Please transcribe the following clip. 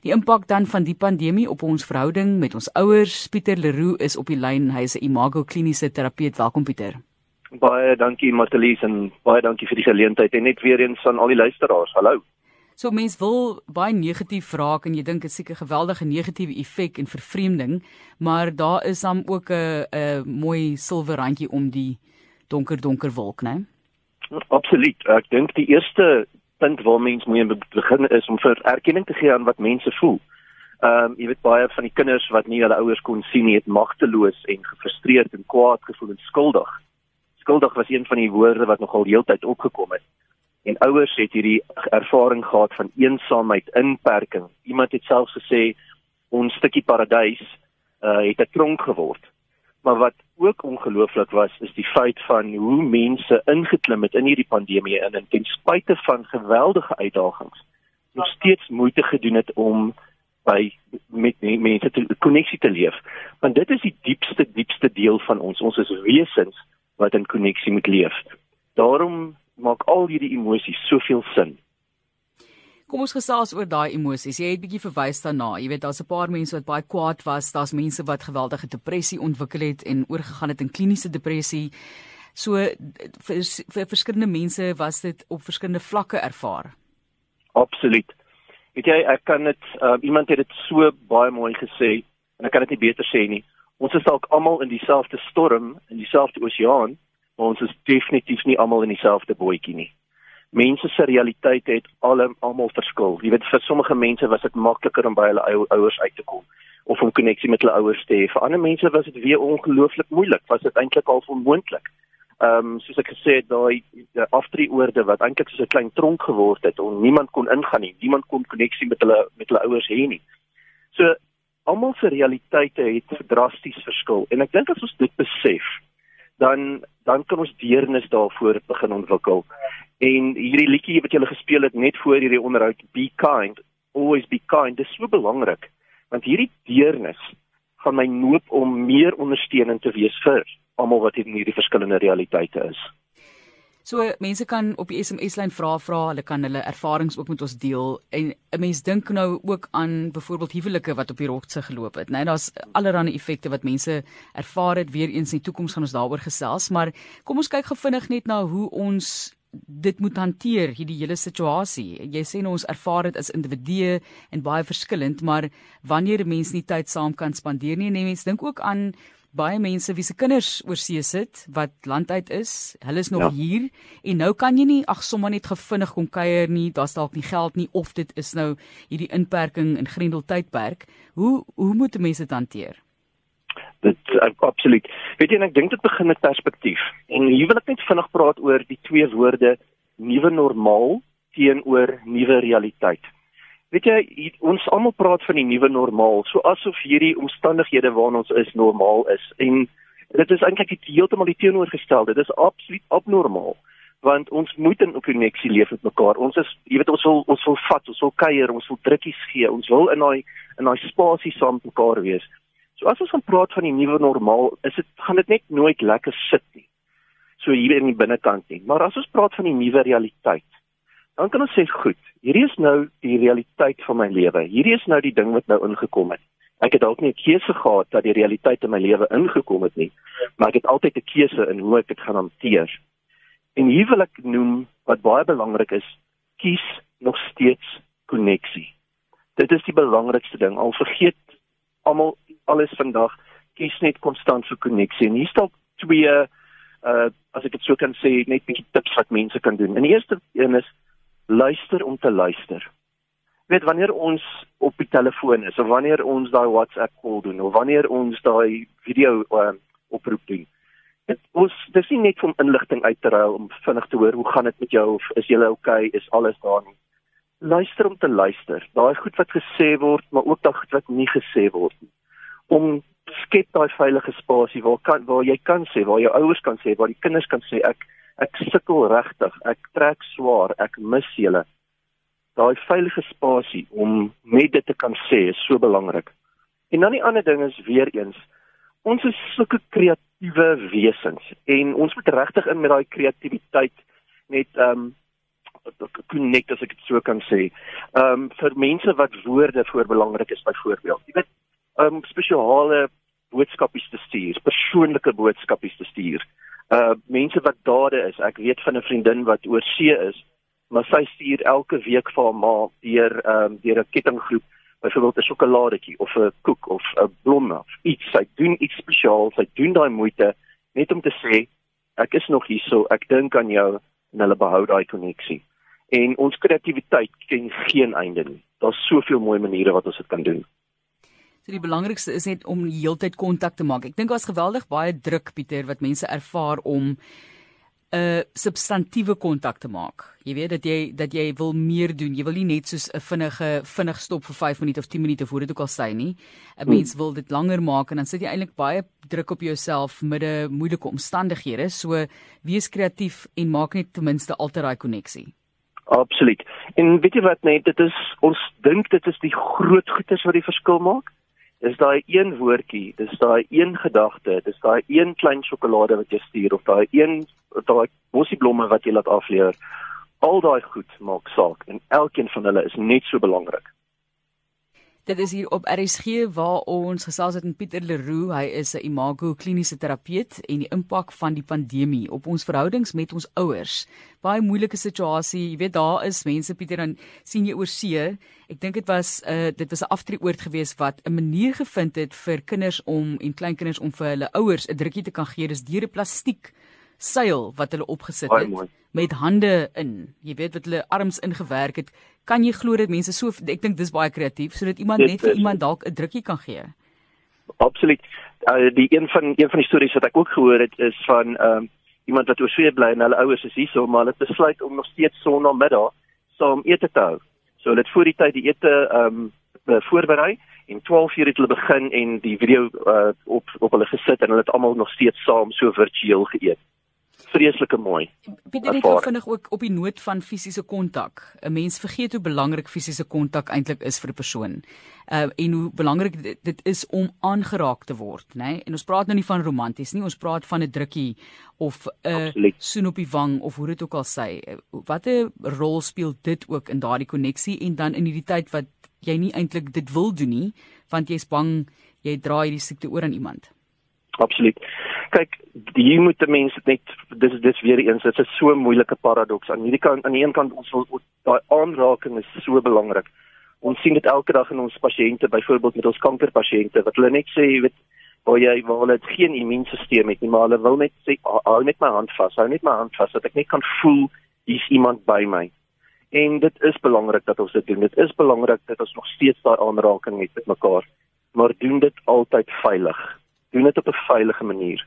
Die impak dan van die pandemie op ons verhouding met ons ouers. Pieter Leroux is op die lyn. Hy is 'n Imago kliniese terapeut. Welkom Pieter. Baie dankie Matelies en baie dankie vir die geleentheid en net weer eens aan al die luisteraars. Hallo. So mense wil baie negatief raak en jy dink dit seker geweldige negatiewe effek en vervreemding, maar daar is dan ook 'n 'n mooi silwer randjie om die donker donker wolk, né? Absoluut. Ek dink die eerste punt waar mens moet begin is om vir erkenning te gee aan wat mense voel. Ehm um, jy weet baie van die kinders wat nie hulle ouers kon sien nie, het magteloos en gefrustreerd en kwaad gevoel en skuldig. Skuldig was een van die woorde wat nogal heeltyd opgekom het. En ouers het hierdie ervaring gehad van eensaamheid, inperking. Iemand het selfs gesê ons stukkie paradys uh, het 'n tronk geword. Maar wat ook ongelooflik was, is die feit van hoe mense ingeklim het in hierdie pandemie en in ten spyte van geweldige uitdagings nog steeds moeite gedoen het om by met mense te koneksie te leef. Want dit is die diepste diepste deel van ons. Ons is wesens wat in koneksie moet leef. Daarom maak al hierdie emosies soveel sin. Kom ons gesels oor daai emosies. Jy het bietjie verwys daarna. Jy weet daar's 'n paar mense wat baie kwaad was, daar's mense wat geweldige depressie ontwikkel het en oorgegaan het in kliniese depressie. So vir, vir verskillende mense was dit op verskillende vlakke ervaar. Absoluut. Weet jy, ek kan dit uh, iemand het dit so baie mooi gesê en ek kan dit nie beter sê nie. Ons is dalk almal in dieselfde storm, in dieselfde oseaan, maar ons is definitief nie almal in dieselfde bootjie nie mense se realiteit het almal verskil. Jy weet vir sommige mense was dit makliker om by hulle ouers uit te kom of om koneksie met hulle ouers te hê. Vir ander mense was dit weer ongelooflik moeilik, was dit eintlik al onmoontlik. Ehm um, soos ek gesê het, daai afdrieoorde wat eintlik soos 'n klein tronk geword het en niemand kon ingaan nie. Niemand kon koneksie met hulle met hulle ouers hê nie. So almal se realiteite het drasties verskil en ek dink as ons dit besef, dan dan kan ons deernis daarvoor begin ontwikkel. En hierdie liedjie wat jy gele gespeel het net voor hierdie onderhoud, be kind, always be kind, dis so belangrik want hierdie deernis gaan my noop om meer ondersteunend te wees vir almal wat in hierdie verskillende realiteite is. So mense kan op die SMS-lyn vra vra, hulle kan hulle ervarings ook met ons deel. En 'n mens dink nou ook aan byvoorbeeld huwelike wat op die rotse geloop het? Nee, Daar's allerlei effekte wat mense ervaar het. Weer eens in die toekoms gaan ons daaroor gesels, maar kom ons kyk gefvinnig net na hoe ons dit moet hanteer hierdie hele situasie. Jy sê nou ons ervaar dit as individue en baie verskillend, maar wanneer mense nie tyd saam kan spandeer nie, en mense dink ook aan baie mense wie se kinders oorsee sit wat landuit is. Hulle is nog ja. hier en nou kan jy nie ag sommer net gevinnig kom kuier nie. Daar's dalk nie geld nie of dit is nou hierdie inperking in Grendel tydperk. Hoe hoe moet mense dit hanteer? Dit absoluut. Weet jy en ek dink dit begin met perspektief. En hier wil ek net vinnig praat oor die twee woorde nuwe normaal teenoor nuwe realiteit. Weet jy, ons almal praat van die nuwe normaal, so asof hierdie omstandighede waarin ons is normaal is. En dit is eintlik heeltemal die teenoorgestelde. Dit is absoluut abnormaal want ons moet in koneksie leef met mekaar. Ons is, jy weet, ons wil ons wil vat, ons wil kuier, ons wil drukkies gee. Ons wil in daai in daai spasie saam met mekaar wees. So as ons gaan praat van die nuwe normaal, is dit gaan dit net nooit lekker sit nie. So hier in die binnekant nie. Maar as ons praat van die nuwe realiteit, dan kan ons sê goed, hierdie is nou die realiteit van my lewe. Hierdie is nou die ding wat nou ingekom het. Ek het dalk nie 'n keuse gehad dat die realiteit in my lewe ingekom het nie, maar ek het altyd 'n keuse in hoe ek dit gaan hanteer. En hier wil ek noem wat baie belangrik is, kies nog steeds koneksie. Dit is die belangrikste ding. Al vergeet almal alles vandag kies net konstant vir koneksie. En hier staan twee uh as ek dit so kan sê, net bietjie tips wat mense kan doen. En die eerste een is luister om te luister. Jy weet wanneer ons op die telefoon is of wanneer ons daai WhatsApp call doen of wanneer ons daai video uh, oproep doen. Dit ons dis nie net om inligting uit te ruil om vinnig te hoor hoe gaan dit met jou of is jy okay, is alles daar nie. Luister om te luister. Daai goed wat gesê word, maar ook daai goed wat nie gesê word nie. Om skep daai veilige spasie waar kan waar jy kan sê waar jou ouers kan sê waar die kinders kan sê ek ek sukkel regtig. Ek trek swaar. Ek mis julle. Daai veilige spasie om net dit te kan sê is so belangrik. En dan die ander ding is weer eens ons is sulke kreatiewe wesens en ons moet regtig in met daai kreatiwiteit net ehm um, connect as ek dit so kan sê. Ehm um, vir mense wat woorde voor belangrik is byvoorbeeld. Jy weet, ehm um, spesiale boodskapies te stuur, persoonlike boodskapies te stuur. Uh mense wat dade is. Ek weet van 'n vriendin wat oor see is, maar sy stuur elke week vir haar ma deur ehm um, deur 'n kettinggroep byvoorbeeld 'n sjokoladetjie of 'n koek of 'n blom of iets. Sy doen iets spesiaals. Sy doen daai moeite net om te sê ek is nog hier, so ek dink aan jou en hulle behou daai koneksie. En ons kreatiwiteit ken geen einde nie. Daar's soveel mooi maniere wat ons dit kan doen. So die belangrikste is net om heeltyd kontak te maak. Ek dink daar's geweldig baie druk Pieter wat mense ervaar om 'n uh, substantiëre kontak te maak. Jy weet dat jy dat jy wil meer doen. Jy wil nie net soos 'n vinnige vinnig stop vir 5 minute of 10 minute voor dit ook al sê nie. 'n Mens wil dit langer maak en dan sit jy eintlik baie druk op jouself midde moeilike omstandighede. So wees kreatief en maak net ten minste altyd daai koneksie. Absoluut. En weet jy wat net dit is ons dink dit is die groot goedes wat die verskil maak dis daai een woordjie, dis daai een gedagte, dis daai een klein sjokolade wat jy stuur of daai een daai bosieblomme wat jy laat afleer. Al daai goed maak saak en elkeen van hulle is net so belangrik. Dit is hier op RSG waar ons gesels het met Pieter Leroux. Hy is 'n imago kliniese terapeut en die impak van die pandemie op ons verhoudings met ons ouers. Baie moeilike situasie. Jy weet daar is mense Pieter dan sien jy oor see. Ek dink dit was 'n uh, dit was 'n aftreeoord geweest wat 'n manier gevind het vir kinders om en kleinkinders om vir hulle ouers 'n drukkie te kan gee. Dis deur 'n plastiek seil wat hulle opgesit het met hande in. Jy weet wat hulle arms ingewerk het kan jy glo dat mense so ek dink dis baie kreatief sodat iemand net vir iemand dalk 'n drukkie kan gee. Absoluut. Uh, die een van een van die stories wat ek ook gehoor het is van ehm um, iemand wat oor see bly en hulle ouers is hierso maar hulle besluit om nog steeds sonnaandag saam ete te hou. So hulle het voor die tyd die ete ehm um, voorberei en 12 uur het hulle begin en die video uh, op op hulle gesit en hulle het almal nog steeds saam so virtueel geëet vreeslike mooi. Pieter het ook vinnig ook op die noot van fisiese kontak. 'n Mens vergeet hoe belangrik fisiese kontak eintlik is vir 'n persoon. Uh en hoe belangrik dit, dit is om aangeraak te word, nê? Nee? En ons praat nou nie van romanties nie, ons praat van 'n drukkie of 'n soen op die wang of hoe dit ook al sê. Watter rol speel dit ook in daardie koneksie en dan in hierdie tyd wat jy nie eintlik dit wil doen nie, want jy's bang jy dra hierdie siekte oor aan iemand? Absoluut. Kyk hier moet mense net dis dis weer eens dit is so 'n moeilike paradoks. Aan hierdie kant aan die een kant ons wil daai aanraking is so belangrik. Ons sien dit elke dag in ons pasiënte byvoorbeeld met ons kankerpasiënte wat hulle net sê jy weet waar jy waar hulle geen immuunstelsel het nie maar hulle wil net sê hou net my hand vas hou net my hand vas dat ek net kan voel hier's iemand by my. En dit is belangrik dat ons dit doen. Dit is belangrik dat ons nog steeds daai aanraking het met mekaar maar doen dit altyd veilig doen dit op 'n veilige manier